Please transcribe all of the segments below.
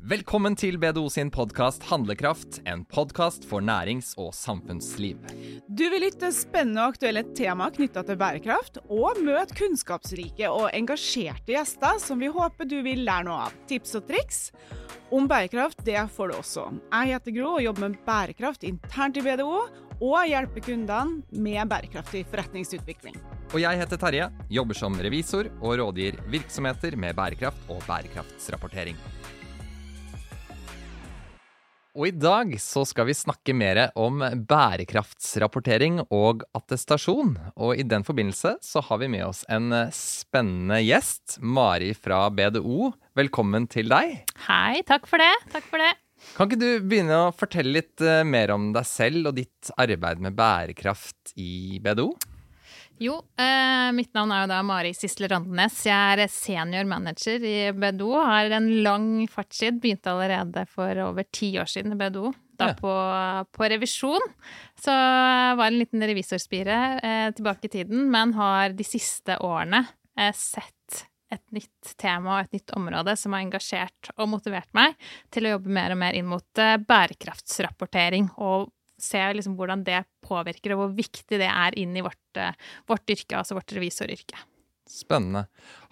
Velkommen til BDO sin podkast Handlekraft, en podkast for nærings- og samfunnsliv. Du vil lytte spennende og aktuelle tema knytta til bærekraft, og møte kunnskapsrike og engasjerte gjester som vi håper du vil lære noe av. Tips og triks om bærekraft det får du også. Jeg heter Gro og jobber med bærekraft internt i BDO, og hjelper kundene med bærekraftig forretningsutvikling. Og jeg heter Terje, jobber som revisor og rådgir virksomheter med bærekraft og bærekraftsrapportering. Og i dag så skal vi snakke mer om bærekraftsrapportering og attestasjon. Og i den forbindelse så har vi med oss en spennende gjest, Mari fra BDO. Velkommen til deg. Hei, takk for det. Takk for det. Kan ikke du begynne å fortelle litt eh, mer om deg selv og ditt arbeid med bærekraft i BDO? Jo, eh, mitt navn er jo da Mari Sisle Randenes. Jeg er senior manager i BDO. Har en lang fartstid. Begynte allerede for over ti år siden i BDO. Da ja. på, på, revisjon. Så var var en liten revisorspire eh, tilbake i tiden, men har de siste årene eh, sett et nytt tema og et nytt område som har engasjert og motivert meg til å jobbe mer og mer inn mot eh, bærekraftsrapportering og se liksom hvordan det påvirker, og hvor viktig det er inn i vårt, eh, vårt yrke, altså vårt revisoryrke. Spennende.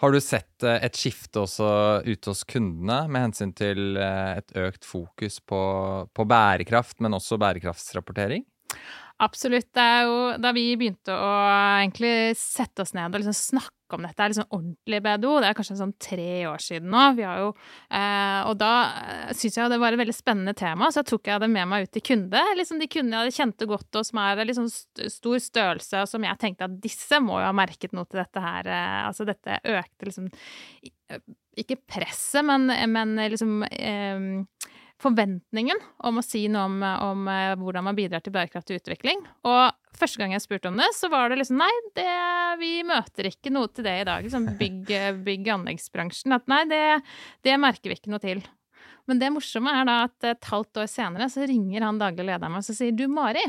Har du sett eh, et skifte også ute hos kundene med hensyn til eh, et økt fokus på, på bærekraft, men også bærekraftsrapportering? Absolutt. Det er jo da vi begynte å egentlig sette oss ned og liksom snakke om dette er liksom ordentlig BDO. Det er kanskje sånn tre år siden nå. Jo, eh, og da eh, syns jeg det var et veldig spennende tema, så jeg tok jeg det med meg ut til kunde. Liksom de kundene jeg kjente godt, og som er liksom stor størrelse, og som jeg tenkte at disse må jo ha merket noe til dette her. Eh, altså dette økte liksom Ikke presset, men, men liksom eh, forventningen om å si noe om, om, eh, hvordan man bidrar til bærekraftig utvikling. Og første gang jeg spurte om det, så var det liksom nei, det, vi møter ikke noe til det i dag. Liksom bygg, bygg anleggsbransjen. At nei, det, det, merker vi ikke noe til. Men det morsomme er da at et halvt år senere så ringer han daglig lederen meg og sier du Mari,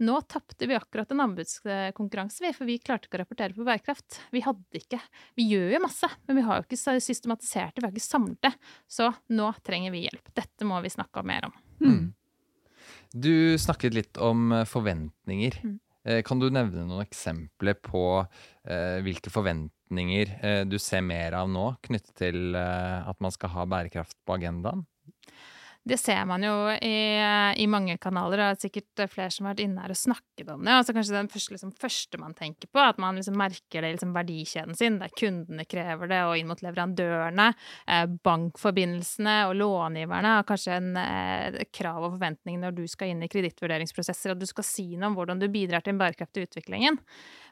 nå tapte vi akkurat en anbudskonkurranse, for vi klarte ikke å rapportere på bærekraft. Vi hadde ikke Vi gjør jo masse, men vi har jo ikke systematisert det, vi har ikke samlet det. Så nå trenger vi hjelp. Dette må vi snakke mer om. Mm. Du snakket litt om eh, forventninger. Mm. Kan du nevne noen eksempler på eh, hvilke forventninger eh, du ser mer av nå, knyttet til eh, at man skal ha bærekraft på agendaen? Det ser man jo i, i mange kanaler, og det er sikkert flere som har vært inne her og snakket om det. Altså kanskje den første, liksom, første man tenker på, at man liksom merker det i liksom, verdikjeden sin, der kundene krever det, og inn mot leverandørene, eh, bankforbindelsene og långiverne har kanskje en eh, krav og forventning når du skal inn i kredittvurderingsprosesser, at du skal si noe om hvordan du bidrar til den bærekraftige utviklingen.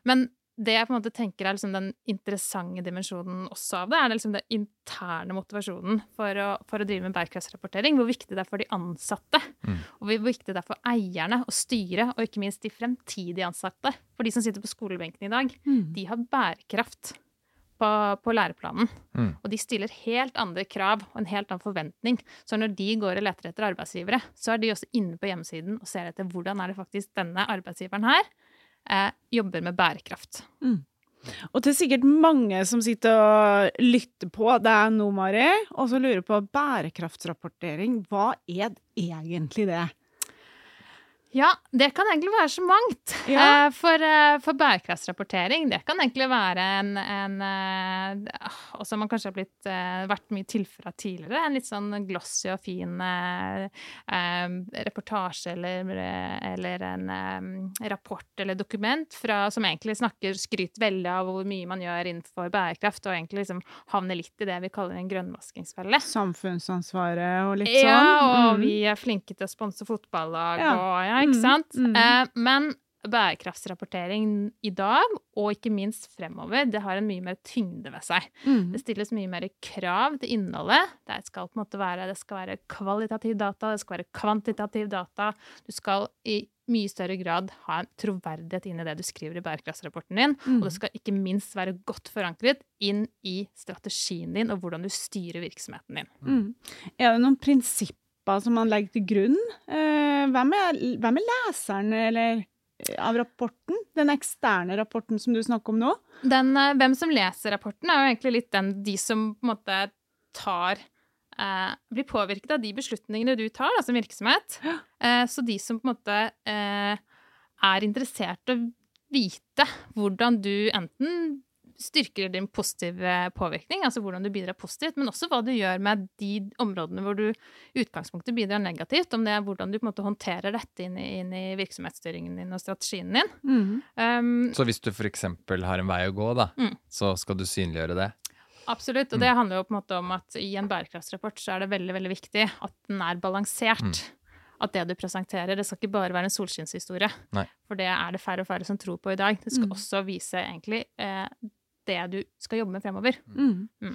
Men det jeg på en måte tenker er liksom den interessante dimensjonen også av det, er liksom den interne motivasjonen for å, for å, drive med bærekraftsrapportering. Hvor viktig det er for de ansatte. Mm. Og hvor viktig det er for eierne og styret, og ikke minst de fremtidige ansatte. For de som sitter på skolebenken i dag, mm. de har bærekraft på, på læreplanen. Mm. Og de stiller helt andre krav og en helt annen forventning. Så når de går og leter etter arbeidsgivere, så er de også inne på hjemmesiden og ser etter hvordan er det faktisk denne arbeidsgiveren her eh, jobber med bærekraft. Mm. Og til sikkert mange som sitter og lytter på deg nå, Mari, og som lurer på bærekraftsrapportering. Hva er egentlig det? Ja, det kan egentlig være så mangt. Ja. Eh, for, eh, for, bærekraftsrapportering, det kan egentlig være en, en eh, Også man kanskje har blitt, vært mye tilført tidligere. En litt sånn glossy og fin reportasje eller, eller en rapport eller dokument fra, som egentlig snakker, skryter veldig av hvor mye man gjør innenfor bærekraft, og egentlig liksom havner litt i det vi kaller en grønnvaskingsfelle. Samfunnsansvaret og litt sånn? Ja, og mm. vi er flinke til å sponse fotballag ja. og ja, ikke mm, sant? Mm, mm. Eh, men bærekraftsrapportering i dag, og ikke minst fremover, det har en mye mer tyngde ved seg. Mm. Det stilles mye mer krav til innholdet. Det skal på en måte være, det skal være kvalitativ data, det skal være kvantitativ data. Du skal i mye større grad ha en troverdighet inn i det du skriver i bærekraftsrapporten din. Mm. Og det skal ikke minst være godt forankret inn i strategien din og hvordan du styrer virksomheten din. Mm. Er det noen prinsipper som man legger til grunn. Hvem er, hvem er leseren eller, eh, av rapporten? Den eksterne rapporten som du snakker om nå? Den, eh, hvem som leser rapporten, er jo egentlig litt den, de som på en måte tar eh, Blir påvirket av de beslutningene du tar da, som virksomhet. Eh, så de som på en måte eh, er interessert i å vite hvordan du enten styrker din positive påvirkning, altså hvordan du bidrar positivt, men også hva du gjør med de områdene hvor du i utgangspunktet bidrar negativt, om det er hvordan du på en måte håndterer dette inn i, inn i virksomhetsstyringen din og strategien din. Mm. Um, Så hvis du f.eks. har en vei å gå, da, Mm. så skal du synliggjøre det? Absolutt. Og det handler jo på en måte om at i en bærekraftsrapport så er det veldig veldig viktig at den er balansert. Mm. At det du presenterer, det skal ikke bare være en solskinnshistorie. For det er det færre og færre som tror på i dag. Det skal Mm. også vise egentlig eh, det du skal jobbe med fremover. Mm. Mm.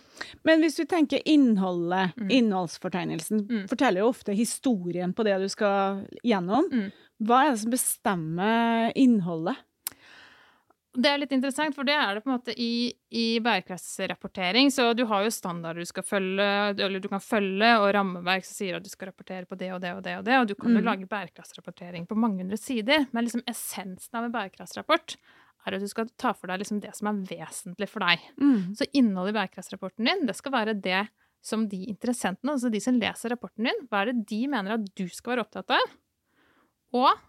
Men hvis du tenker innholdet, Mm. innholdsfortegnelsen, Mm. forteller jo ofte historien på det du skal gjennom. Mm. Hva er det som bestemmer innholdet? Det er litt interessant, for det er det på en måte i, i bærekraftsrapportering. Så du har jo standarder du skal følge, eller du kan følge, og rammeverk som sier at du skal rapportere på det og det og det og det. Og du kan jo Mm. lage bærekraftsrapportering på mange hundre sider. Men liksom essensen av en bærekraftsrapport er at du skal ta for deg liksom det som er vesentlig for deg. Mm. Så innholdet i bærekraftsrapporten din, det skal være det som de interessentene, altså de som leser rapporten din, hva er det de mener at du skal være opptatt av? Og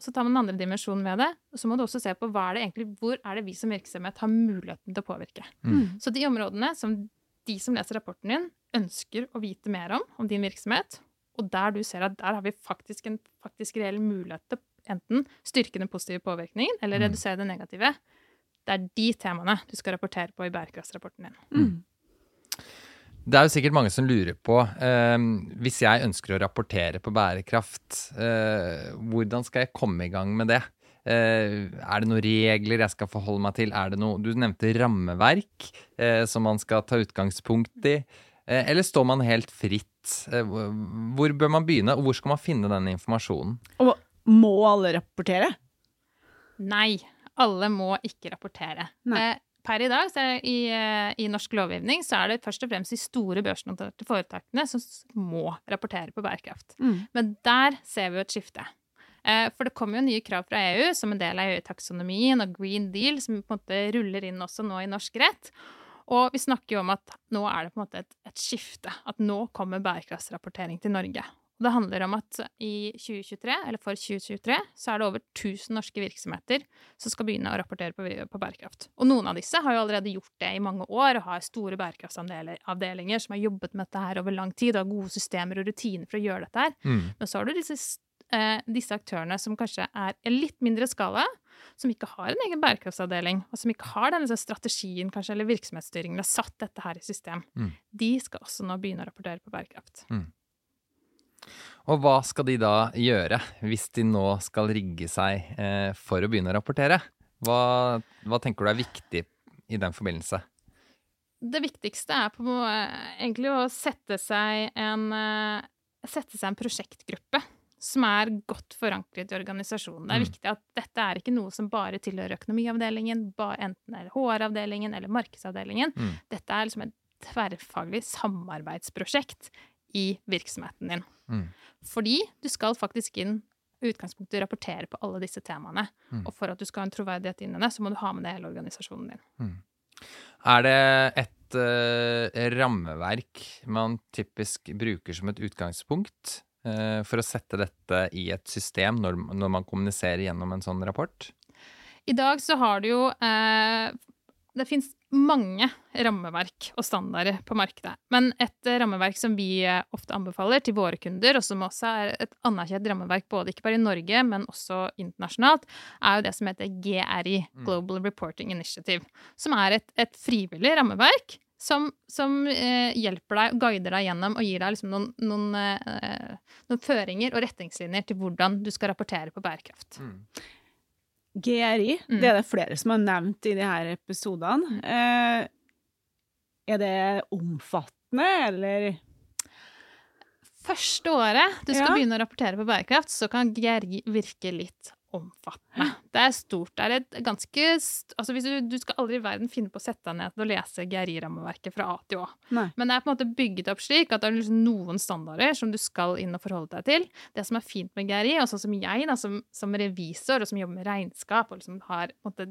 så tar man den andre dimensjonen med det, og så må du også se på hva er det egentlig, hvor er det vi som virksomhet har muligheten til å påvirke. Mm. Så de områdene som de som leser rapporten din, ønsker å vite mer om, om din virksomhet, og der du ser at der har vi faktisk en faktisk reell mulighet til enten styrke den positive påvirkningen eller Mm. redusere det negative, det er de temaene du skal rapportere på i bærekraftsrapporten din. Mm. Det er jo sikkert mange som lurer på, eh, hvis jeg ønsker å rapportere på bærekraft, eh, hvordan skal jeg komme i gang med det? Eh, er det noen regler jeg skal forholde meg til? Er det noe, du nevnte rammeverk eh, som man skal ta utgangspunkt i. Eh, eller står man helt fritt? Eh, hvor bør man begynne, og hvor skal man finne den informasjonen? Og må alle rapportere? Nei, alle må ikke rapportere. Nei. Eh, per i dag er i, eh, i norsk lovgivning så er det først og fremst de store børsnoterte foretakene som må rapportere på bærekraft. Mm. Men der ser vi jo et skifte. Eh, For det kommer jo nye krav fra EU som en del av EU-taksonomien og Green Deal, som på en måte ruller inn også nå i norsk rett. Og vi snakker jo om at nå er det på en måte et, et skifte. At nå kommer bærekraftsrapportering til Norge. Og det handler om at i 2023, eller for 2023, så er det over 1000 norske virksomheter som skal begynne å rapportere på, på bærekraft. Og noen av disse har jo allerede gjort det i mange år, og har store bærekraftsavdelinger som har jobbet med dette her over lang tid, og har gode systemer og rutiner for å gjøre dette her. Mm. Men så har du disse, eh, disse aktørene som kanskje er i litt mindre skala, som ikke har en egen bærekraftsavdeling, og som ikke har denne strategien kanskje, eller virksomhetsstyringen, har satt dette her i system. Mm. De skal også nå begynne å rapportere på bærekraft. Og hva skal de da gjøre, hvis de nå skal rigge seg eh, for å begynne å rapportere? Hva, hva tenker du er viktig i den forbindelse? Det viktigste er på egentlig å sette seg en, eh, sette seg en prosjektgruppe som er godt forankret i organisasjonen. Det er Mm. viktig at dette er ikke noe som bare tilhører økonomiavdelingen, ba- enten det er HR-avdelingen eller markedsavdelingen. Mm. Dette er liksom et tverrfaglig samarbeidsprosjekt i virksomheten din. Mm. Fordi du skal faktisk inn i utgangspunktet rapportere på alle disse temaene. Mm. Og for at du skal ha en troverdighet innen det, så må du ha med det hele organisasjonen din. Er det et eh, rammeverk man typisk bruker som et utgangspunkt eh, for å sette dette i et system når, når man kommuniserer gjennom en sånn rapport? I dag så har du jo eh, Det fins mange rammeverk og standarder på markedet. Men et eh, rammeverk som vi eh, ofte anbefaler til våre kunder, og som også er et anerkjent rammeverk både ikke bare i Norge, men også internasjonalt, er jo det som heter GRI, Mm. Global Reporting Initiative. Som er et, et frivillig rammeverk som, som eh, hjelper deg, guider deg gjennom og gir deg liksom noen, noen, eh, noen føringer og retningslinjer til hvordan du skal rapportere på bærekraft. GRI, Mm. det er det flere som har nevnt i de her episodene. Eh, er det omfattende, eller Første året du skal Ja. begynne å rapportere på bærekraft, så kan GRI virke litt omfattende. Det er stort. Det er et ganske st Altså, hvis du, du skal aldri i verden finne på å sette deg ned og lese GRI-rammeverket fra A til Å. Nei. Men det er på en måte bygget opp slik at det er liksom noen standarder som du skal inn og forholde deg til. Det som er fint med GRI, og sånn som jeg da, som, som revisor og som jobber med regnskap, og liksom har på en måte,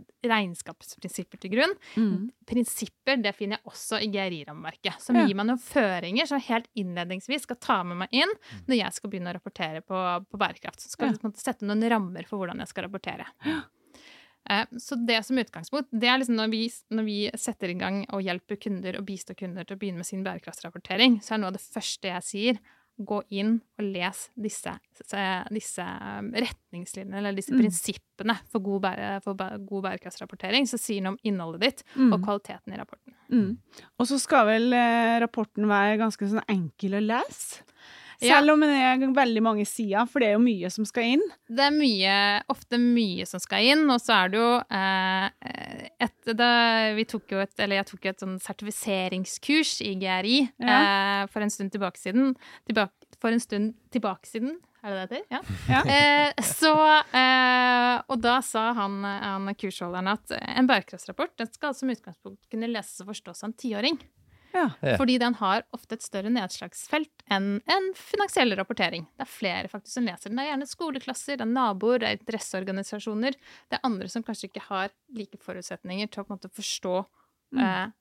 regnskapsprinsipper til grunn, Mm. prinsipper det finner jeg også i GRI-rammeverket. Som Ja. gir meg noen føringer som helt innledningsvis skal ta med meg inn når jeg skal begynne å rapportere på, på bærekraft. Så skal Ja. en måte sette noen rammer for hvordan jeg skal rapportere. Eh, Så det som utgangspunkt, det er liksom når vi, når vi setter i gang og hjelper kunder og bistår kunder til å begynne med sin bærekraftsrapportering, så er noe av det første jeg sier, gå inn og les disse, disse um, retningslinjene, eller disse Mm. prinsippene for god, bære, for god bærekraftsrapportering, som sier noe om innholdet ditt og Mm. kvaliteten i rapporten. Mm. Og så skal vel eh, rapporten være ganske sånn enkel å lese? Ja. Selv om det er veldig mange sider, for det er jo mye som skal inn. Det er mye, ofte mye som skal inn, og så er det jo eh, et, da, Vi tok jo et, eller jeg tok jo et sånn sertifiseringskurs i GRI eh, for en stund tilbake siden. Tilbake, for en stund tilbake siden, er det det heter? Ja. Ja. Eh, så, eh, og da sa han, han kursholderen at en bærekraftsrapport den skal som utgangspunkt kunne leses og forstås av en tiåring. Ja. Fordi den har ofte et større nedslagsfelt enn en finansiell rapportering. Det er flere faktisk som leser den. Det er gjerne skoleklasser, det er naboer, det er interesseorganisasjoner. Det er andre som kanskje ikke har like forutsetninger til å på en måte forstå Mm. eh,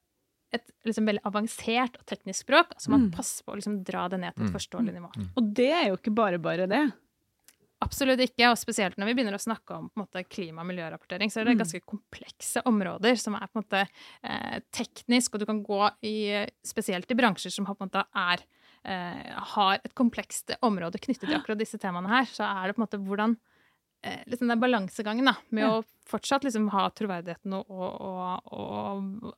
et liksom veldig avansert og teknisk språk. Altså man Mm. passer på å liksom dra det ned til et Mm. forståelig nivå. Og det er jo ikke bare bare det. Absolutt ikke, og spesielt når vi begynner å snakke om på måte, klima- og miljørapportering, så er det Mm. ganske komplekse områder som er på en måte eh, teknisk, og du kan gå i spesielt i bransjer som på en måte, er, eh, har et komplekst område knyttet til akkurat disse temaene her, så er det på en måte hvordan eh, liksom den balansegangen da, med Ja. å fortsatt liksom ha troverdigheten og, og, og, og,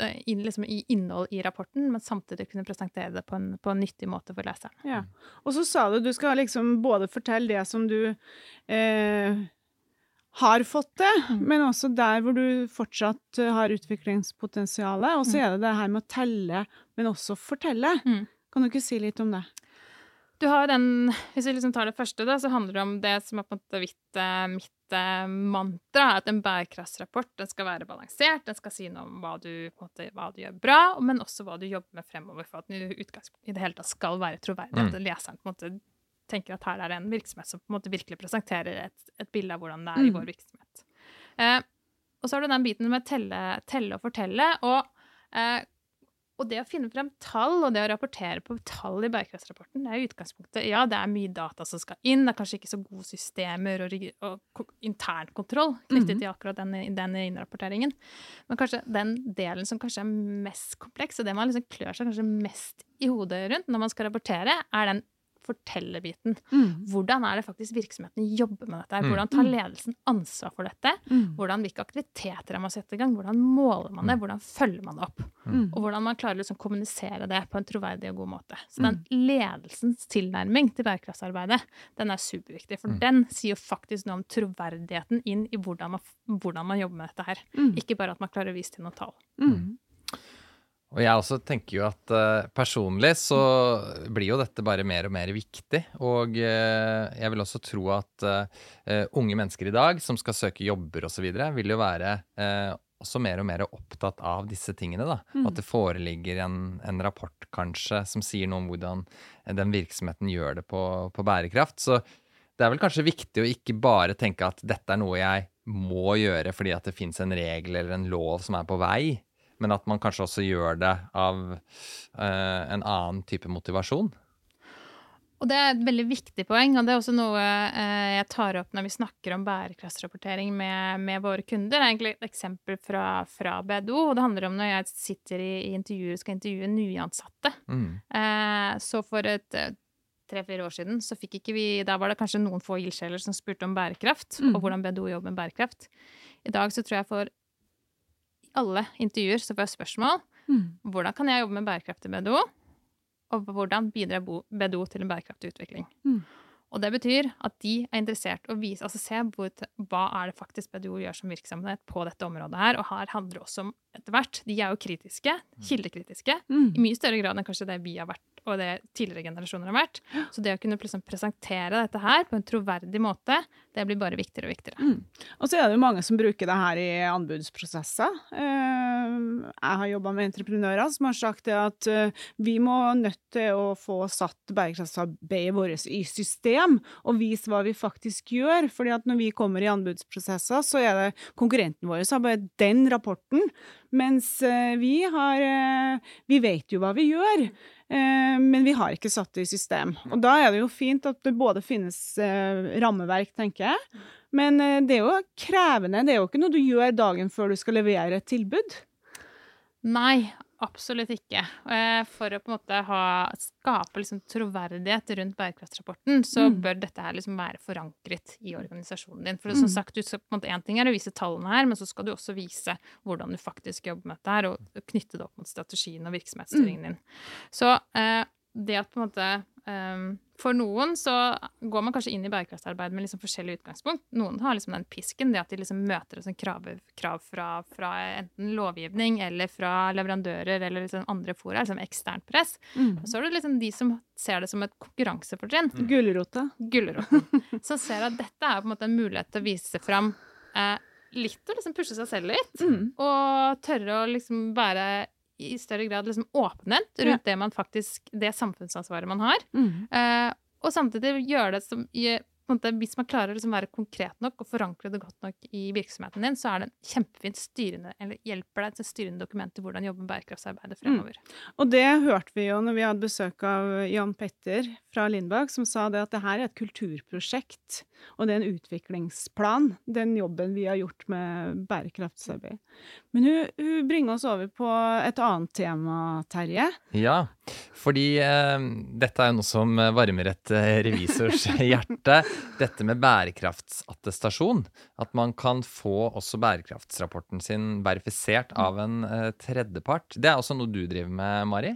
eh, inn, liksom, i innhold i rapporten, men samtidig kunne presentere det på en, på en nyttig måte for leseren. Ja. Og så sa du du skal liksom både fortelle det som du eh, har fått til, Mm. men også der hvor du fortsatt eh, har utviklingspotensial. Og så Mm. er det det her med å telle, men også fortelle. Mm. Kan du ikke si litt om det? Du har den, Hvis vi liksom tar det første, da, så handler det om det som er på en måte mitt, mantra. At en bærekraftsrapport den skal være balansert. Den skal si noe om hva du, måte, hva du gjør bra, men også hva du jobber med fremover for at den i i det hele tatt skal være troverdig. Mm. At leseren på en måte tenker at her er det en virksomhet som på en måte virkelig presenterer et, et bilde av hvordan det er i Mm. vår virksomhet. Eh, og så har du den biten med telle, telle og fortelle. og eh, og det å finne frem tall og det å rapportere på tall i bærekraftsrapporten, det er i utgangspunktet Ja, det er mye data som skal inn, det er kanskje ikke så gode systemer og, og internkontroll knyttet Mhm. til akkurat den, den innrapporteringen. Men kanskje den delen som kanskje er mest kompleks, og det man liksom klør seg kanskje mest i hodet rundt når man skal rapportere, er den fortellerbiten. Mm. Hvordan er det faktisk virksomheten jobber med dette? Mm. Hvordan tar ledelsen ansvar for dette? Mm. Hvordan, hvilke aktiviteter er man setter i gang? Hvordan måler man det? Hvordan følger man det opp? Mm. Og hvordan man klarer å liksom kommunisere det på en troverdig og god måte. Så den ledelsens tilnærming til bærekraftsarbeidet, den er superviktig. For Mm. den sier jo faktisk noe om troverdigheten inn i hvordan man, hvordan man jobber med dette her. Mm. Ikke bare at man klarer å vise til noen tall. Mm. Og jeg også tenker jo at uh, personlig så blir jo dette bare mer og mer viktig. Og uh, jeg vil også tro at uh, unge mennesker i dag som skal søke jobber osv., vil jo være også mer og mer opptatt av disse tingene. da. Mm. At det foreligger en, en rapport kanskje som sier noe om hvordan den virksomheten gjør det på, på bærekraft. Så det er vel kanskje viktig å ikke bare tenke at dette er noe jeg må gjøre fordi at det fins en regel eller en lov som er på vei men at man kanskje også gjør det av eh, en annen type motivasjon. Og det er et veldig viktig poeng, og det er også noe eh, jeg tar opp når vi snakker om bærekraftsrapportering med, med våre kunder. Det er egentlig et eksempel fra, fra BDO, og det handler om når jeg sitter i, i intervjuer og skal intervjue nyansatte. Mm. Eh, så for et eh, tre-fire år siden så fikk ikke vi Da var det kanskje noen få ildsjeler som spurte om bærekraft, Mm. og hvordan BDO jobber med bærekraft. I dag så tror jeg for alle intervjuer så får jeg spørsmål Mm. hvordan kan jeg jobbe med bærekraftig BDO, og hvordan bidrar BDO til en bærekraftig utvikling. Mm. Og det betyr at de er interessert i å vise, altså se hvor, hva er det faktisk BDO gjør som virksomhet på dette området her. Og her handler det også om etter hvert De er jo kritiske, kildekritiske, Mm. i mye større grad enn kanskje det vi har vært og det tidligere generasjoner har vært. Så det å kunne liksom presentere dette her på en troverdig måte, det blir bare viktigere og viktigere. Mm. Og så er det jo mange som bruker det her i anbudsprosesser. Eh, jeg har jobba med entreprenører som har sagt det at eh, vi må nødt til å få satt bærekraftsarbeidet vårt i system, og vise hva vi faktisk gjør. fordi at når vi kommer i anbudsprosesser, så er det konkurrenten vår som har bare den rapporten. Mens eh, vi har Vi vet jo hva vi gjør. Men vi har ikke satt det i system. Og da er det jo fint at det både finnes rammeverk, tenker jeg, men det er jo krevende. Det er jo ikke noe du gjør dagen før du skal levere et tilbud. Nei, absolutt ikke. Eh, for å på en måte ha, skape liksom troverdighet rundt bærekraftsrapporten, så mm. bør dette her liksom være forankret i organisasjonen din. For som mm. sagt, skal, på en måte, En ting er å vise tallene her, men så skal du også vise hvordan du faktisk jobber med dette her, og knytte det opp mot strategien og virksomhetsstyringen din. Så eh, det at på en måte um, For noen så går man kanskje inn i bærekraftsarbeid med liksom forskjellig utgangspunkt. Noen har liksom den pisken, det at de liksom møter et krav, krav fra, fra, enten lovgivning eller fra leverandører eller liksom andre fora, liksom eksternt press. Mm. Og så er det liksom de som ser det som et konkurransefortrinn. Mm. Gulrota. Gulroten. som ser at dette er på en måte en mulighet til å vise fram eh, litt og liksom pushe seg selv litt. Mm. Og tørre å liksom være i større grad liksom åpenhet rundt ja. det man faktisk Det samfunnsansvaret man har. Mm. Uh, og samtidig gjøre det som hvis man klarer å liksom være konkret nok og forankre det godt nok i virksomheten din, så er det en kjempefint styrende, eller hjelper deg til styrende dokument til hvordan jobbe med bærekraftsarbeidet mm. fremover. Mm. Og det hørte vi jo når vi hadde besøk av Jan Petter fra Lindbakk, som sa det at det her er et kulturprosjekt, og det er en utviklingsplan, den jobben vi har gjort med bærekraftsarbeid. Men hun, hun bringer oss over på et annet tema, Terje. Ja, fordi eh, dette er jo noe som varmer et eh, revisors hjerte dette med bærekraftsattestasjon. At man kan få også bærekraftsrapporten sin verifisert av en eh, tredjepart. Det er også noe du driver med, Mari?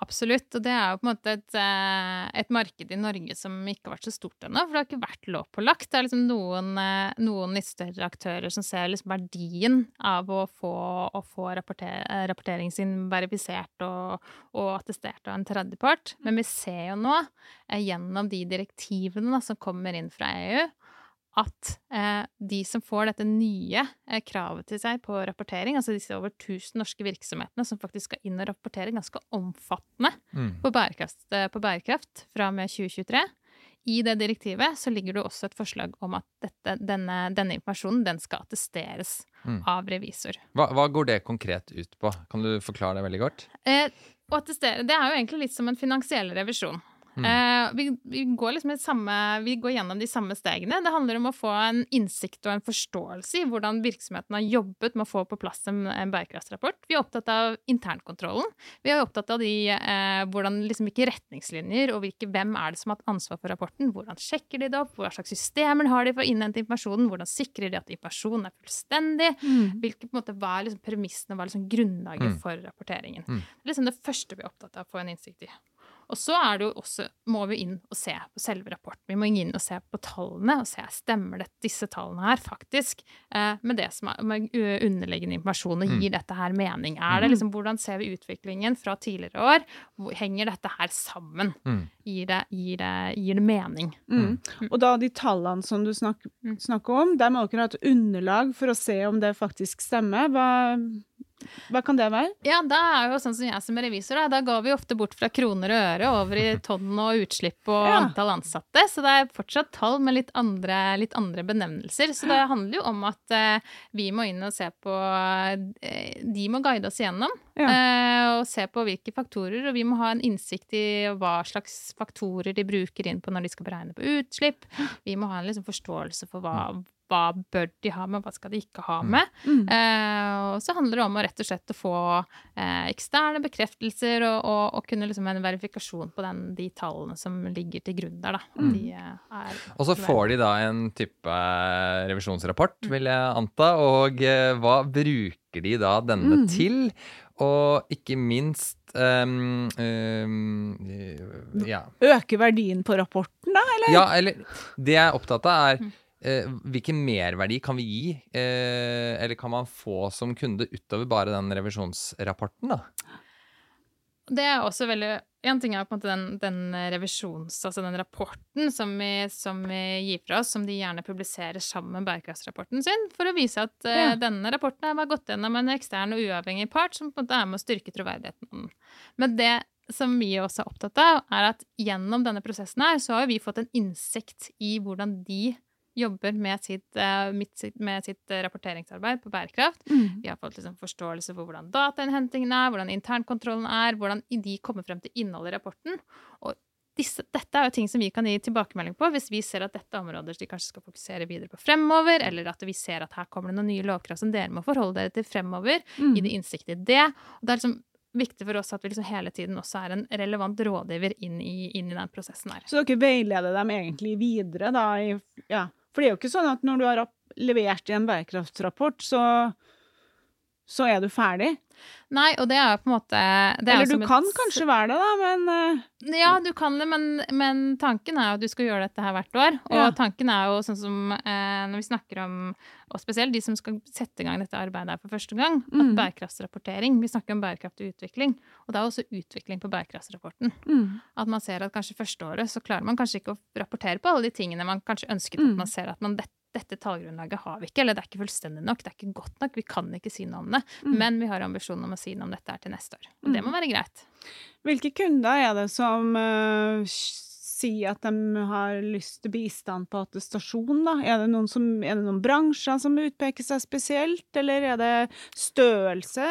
Absolutt. Og det er jo på en måte et, eh, et, marked i Norge som ikke har vært så stort ennå. For det har ikke vært lovpålagt. Det er liksom noen, eh, noen litt større aktører som ser liksom verdien av å få, å få rapporter, rapporteringen sin verifisert og, og, attestert av en tredjepart. Men vi ser jo nå, eh, gjennom de direktivene da, som kommer inn fra EU, at eh, de som får dette nye eh, kravet til seg på rapportering, altså disse over 1000 norske virksomhetene som faktisk skal inn og rapportere ganske omfattende mm. på, bærekraft, eh, på, bærekraft, fra og med 2023 I det direktivet så ligger det også et forslag om at dette, denne, denne, informasjonen den skal attesteres mm. av revisor. Hva, hva, går det konkret ut på? Kan du forklare det veldig godt? Eh, å attestere, Det er jo egentlig litt som en finansiell revisjon. Mm. Uh, vi, vi, går liksom samme, vi går gjennom de samme stegene. Det handler om å få en innsikt og en forståelse i hvordan virksomheten har jobbet med å få på plass en, en bærekraftsrapport. Vi er opptatt av internkontrollen. Vi er opptatt av de, uh, hvordan liksom, hvilke retningslinjer og hvilke, hvem er det som har hatt ansvar for rapporten. Hvordan sjekker de det opp? Hva slags systemer har de for å innhente informasjonen? Hvordan sikrer de at informasjonen er fullstendig? Mm. Hvilke, måte, hva er liksom premissene, hva er liksom grunnlaget mm. for rapporteringen? Mm. Det er liksom det første vi er opptatt av å få en innsikt i. Og så er det jo også, må vi inn og se på selve rapporten. Vi må inn og se på tallene og se stemmer det, disse tallene her faktisk eh, med det som er med underliggende informasjon, og gir mm. dette her mening? Er det mm. liksom, Hvordan ser vi utviklingen fra tidligere år? Henger dette her sammen? Mm. Gir, det, gir, det, gir, det, mening? Mm. mm. Og da de tallene som du snakker, snakker om, der må dere ha et underlag for å se om det faktisk stemmer. Hva hva kan det være? Ja, da er jo sånn som jeg som er revisor, da, da går vi ofte bort fra kroner og øre over i tonn og utslipp og ja. antall ansatte. Så det er fortsatt tall med litt andre, litt andre benevnelser. Så det handler jo om at eh, vi må inn og se på eh, De må guide oss igjennom ja. eh, og se på hvilke faktorer. Og vi må ha en innsikt i hva slags faktorer de bruker inn på når de skal beregne på utslipp. Vi må ha en liksom, forståelse for hva hva bør de ha med, hva skal de ikke ha mm. med. Mm. Eh, og så handler det om å rett og slett å få eh, eksterne bekreftelser og, og, og kunne liksom en verifikasjon på den, de tallene som ligger til grunn der. Da. Mm. De, eh, og så får de da en type eh, revisjonsrapport, mm. vil jeg anta. Og eh, hva bruker de da denne mm. til? Og ikke minst um, um, ja. Øke verdien på rapporten, da? Eller? Ja, eller Det jeg er opptatt av, er eh, hvilken merverdi kan vi gi, eh, eller kan man få som kunde utover bare den revisjonsrapporten, da? Det er også veldig en ting er på en måte den, den revisjons... Altså den rapporten som vi, som vi gir fra oss, som de gjerne publiserer sammen med bærekraftsrapporten sin, for å vise at eh, Ja. denne rapporten var gått gjennom en ekstern og uavhengig part som på en måte er med å styrke troverdigheten. Men det som vi også er opptatt av, er at gjennom denne prosessen her, så har vi fått en innsikt i hvordan de jobber med sitt, eh, med sitt rapporteringsarbeid på bærekraft. Mm. Vi har fått liksom forståelse for hvordan datainnhentingen er, hvordan internkontrollen er, hvordan de kommer frem til innholdet i rapporten. Og disse, dette er jo ting som vi kan gi tilbakemelding på hvis vi ser at dette er områder de kanskje skal fokusere videre på fremover, eller at vi ser at her kommer det noen nye lovkrav som dere må forholde dere til fremover. Mm. Gi det innsikt i det. Og det er liksom viktig for oss at vi liksom hele tiden også er en relevant rådgiver inn i, inn i den prosessen her. Så dere veileder dem egentlig videre, da? I, ja. For det er jo ikke sånn at når du har levert i en bærekraftsrapport, så, så er du ferdig. Nei, og det er jo på en måte det er Eller du som et- kan kanskje være det, da, men eh, Ja, du kan det, men, men tanken er jo at du skal gjøre dette her hvert år. Og Ja. tanken er jo sånn som eh, når vi snakker om, og spesielt de som skal sette i gang dette arbeidet her for første gang, Mm. at bærekraftsrapportering Vi snakker om bærekraftig utvikling, og det er også utvikling på bærekraftsrapporten. mm. At man ser at kanskje første året så klarer man kanskje ikke å rapportere på alle de tingene man kanskje ønsket. Mm. At man ser at man, det, dette tallgrunnlaget har vi ikke, eller det er ikke fullstendig nok, det er ikke godt nok, vi kan ikke si noe om det. Mm. Men vi har ambisjonen om å si noe om dette her til neste år. Og det må være greit. Hvilke kunder er det som uh, sier at de har lyst til bistand på attestasjon, da? Er det noen, som, er det noen bransjer som utpeker seg spesielt, eller er det størrelse?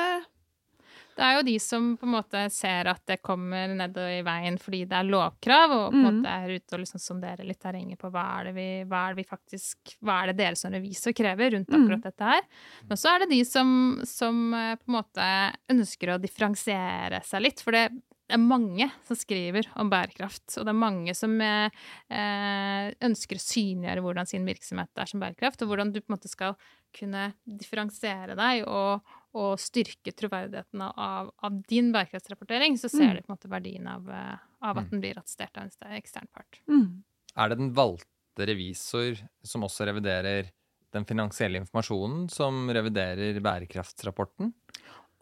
Det er jo de som på en måte ser at det kommer nedover i veien fordi det er lovkrav, og på en mm. måte er ute og liksom sonderer litt terrenget på hva er det vi, hva er det vi faktisk Hva er det dere som revisor krever rundt Mhm. akkurat dette her? Men så er det de som, som eh, på en måte ønsker å differensiere seg litt, for det det er mange som skriver om bærekraft, og det er mange som eh, eh, ønsker å synliggjøre hvordan sin virksomhet er som bærekraft, og hvordan du på en måte skal kunne differensiere deg og, og styrke troverdigheten av, av din bærekraftsrapportering, så ser Mm. du på en måte verdien av, eh, av at Mm. den blir attestert av en ekstern part. Mm. Er det den valgte revisor som også reviderer den finansielle informasjonen, som reviderer bærekraftsrapporten?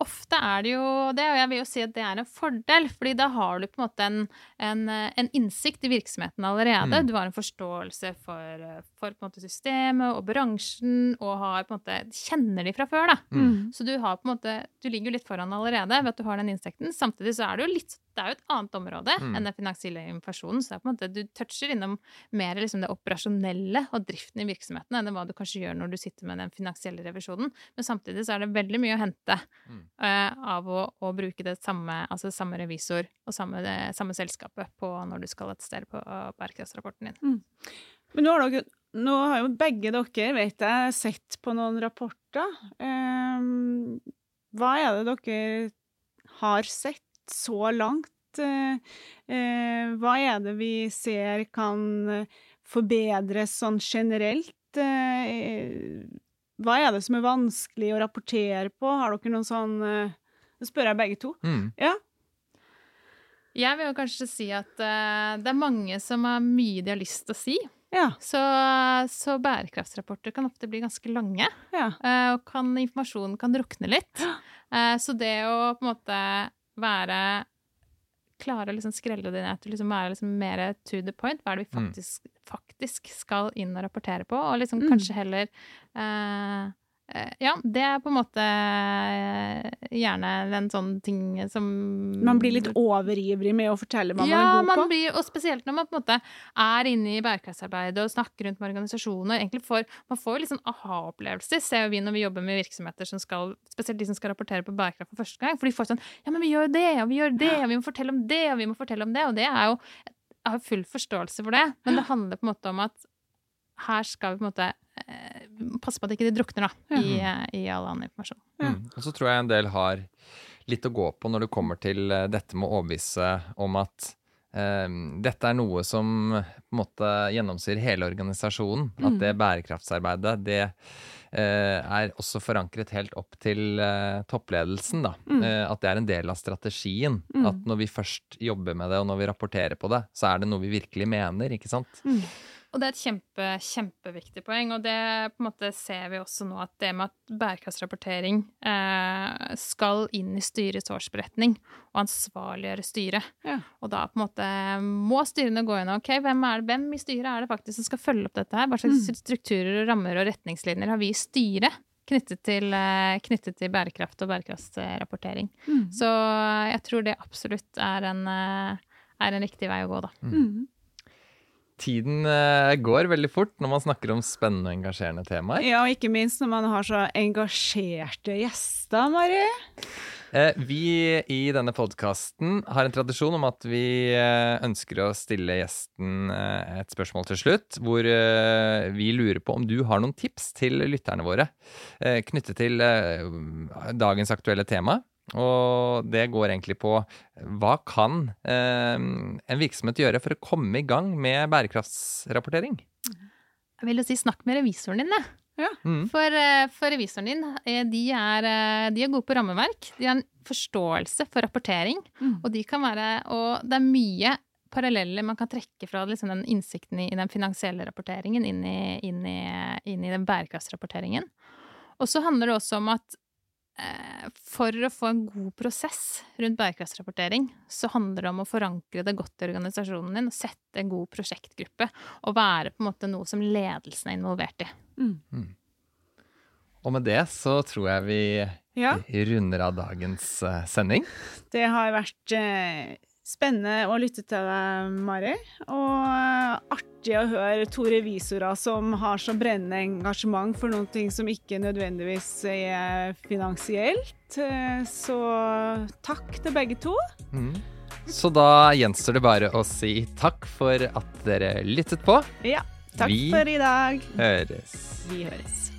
Ofte er det jo det, og jeg vil jo si at det er en fordel, fordi da har du på en måte en, en, en innsikt i virksomheten allerede. Mm. Du har en forståelse for, for på en måte systemet og bransjen, og har på en måte, kjenner de fra før, da. Mm. Så du har på en måte, du ligger jo litt foran allerede ved at du har den innsikten. Samtidig så er det jo litt, det er jo et annet område Mm. enn den finansielle informasjonen. Så det er på en måte, du toucher innom mer liksom det operasjonelle og driften i virksomheten enn hva du kanskje gjør når du sitter med den finansielle revisjonen. Men samtidig så er det veldig mye å hente Mm. eh, av å, å bruke det samme, altså samme revisor og samme, det, samme selskapet på når du skal attestere på eh, bærekraftsrapporten din. Men nå har, dere, nå har jo begge dere, vet jeg, sett på noen rapporter. Um, hva er det dere har sett så langt? Eh, eh, hva er det vi ser kan eh, forbedres sånn generelt? Eh, hva er det som er vanskelig å rapportere på? Har dere noen sånn Det Nå spør jeg begge to. Mm. Ja. Jeg vil jo kanskje si at det er mange som har mye de har lyst til å si. Ja. Så, så bærekraftsrapporter kan ofte bli ganske lange, ja. eh, og kan, informasjonen kan drukne litt. Eh, Så det å på en måte være Klare å liksom skrelle det ned til liksom være liksom mer to the point. Hva er det vi Mm. faktisk, faktisk skal inn og rapportere på? Og liksom Mm. kanskje heller eh, Ja, det er på en måte eh, gjerne en sånn ting som Man blir litt overivrig med å fortelle hva ja, man er god man på. blir, og spesielt når man på en måte er inne i bærekraftsarbeidet og snakker rundt med organisasjoner. Egentlig får, man får jo litt sånn aha-opplevelser, ser jo vi når vi jobber med virksomheter som skal, spesielt de som skal rapportere på bærekraft for første gang. For de får sånn Ja, men vi gjør det, og vi gjør det, og vi må fortelle om det, og vi må fortelle om det. Og det er jo Jeg har full forståelse for det, men det handler på en måte om at her skal vi på en måte eh, passe på at ikke de drukner da, i, eh, i all annen informasjon. Mm. Og så tror jeg en del har litt å gå på når det kommer til eh, dette med å overbevise om at eh, dette er noe som på en måte gjennomsyrer hele organisasjonen. At Mm. det bærekraftsarbeidet, det eh, er også forankret helt opp til eh, toppledelsen, da. Mm. Eh, at det er en del av strategien. Mm. At når vi først jobber med det, og når vi rapporterer på det, så er det noe vi virkelig mener, ikke sant? Mm. Og det er et kjempe, kjempeviktig poeng, og det på en måte ser vi også nå at det med at bærekraftsrapportering eh, skal inn i styrets årsberetning og ansvarliggjøre styret. Ja. Og da på en måte må styrene gå inn og ok, hvem, er det, hvem i styret er det faktisk som skal følge opp dette her? Hva slags Mm. strukturer og rammer og retningslinjer har vi i styret knyttet til, eh, knyttet til bærekraft og bærekraftsrapportering? Mm. Så jeg tror det absolutt er en, eh, er en riktig vei å gå, da. Mm. Tiden eh, går veldig fort når man snakker om spennende og engasjerende temaer. Ja, og ikke minst når man har så engasjerte gjester, Mari. Eh, Vi i denne podkasten har en tradisjon om at vi eh, ønsker å stille gjesten et spørsmål til slutt, hvor vi lurer på om du har noen tips til lytterne våre knyttet til dagens aktuelle tema. Og det går egentlig på hva kan eh, en virksomhet gjøre for å komme i gang med bærekraftsrapportering? Jeg vil jo si snakk med revisoren din, jeg. Mm. For, eh, for revisoren din, eh, de er, eh, de er gode på rammeverk. De har en forståelse for rapportering, Mm. og de kan være Og det er mye paralleller man kan trekke fra liksom, den innsikten i, i den finansielle rapporteringen inn i, inn i, inn i den bærekraftsrapporteringen. Og så handler det også om at for å få en god prosess rundt bærekraftsrapportering, så handler det om å forankre det godt i organisasjonen din, og sette en god prosjektgruppe, og være på en måte noe som ledelsen er involvert i. Mm. Og med det så tror jeg vi Ja, runder av dagens eh, sending. det har vært eh, spennende å lytte til deg, Mari. Og artig å høre to revisorer som har så brennende engasjement for noe som ikke nødvendigvis er finansielt. Så takk til begge to. Mm. Så da gjenstår det bare å si takk for at dere lyttet på. Ja, takk Vi- for i dag. Høres. Vi høres.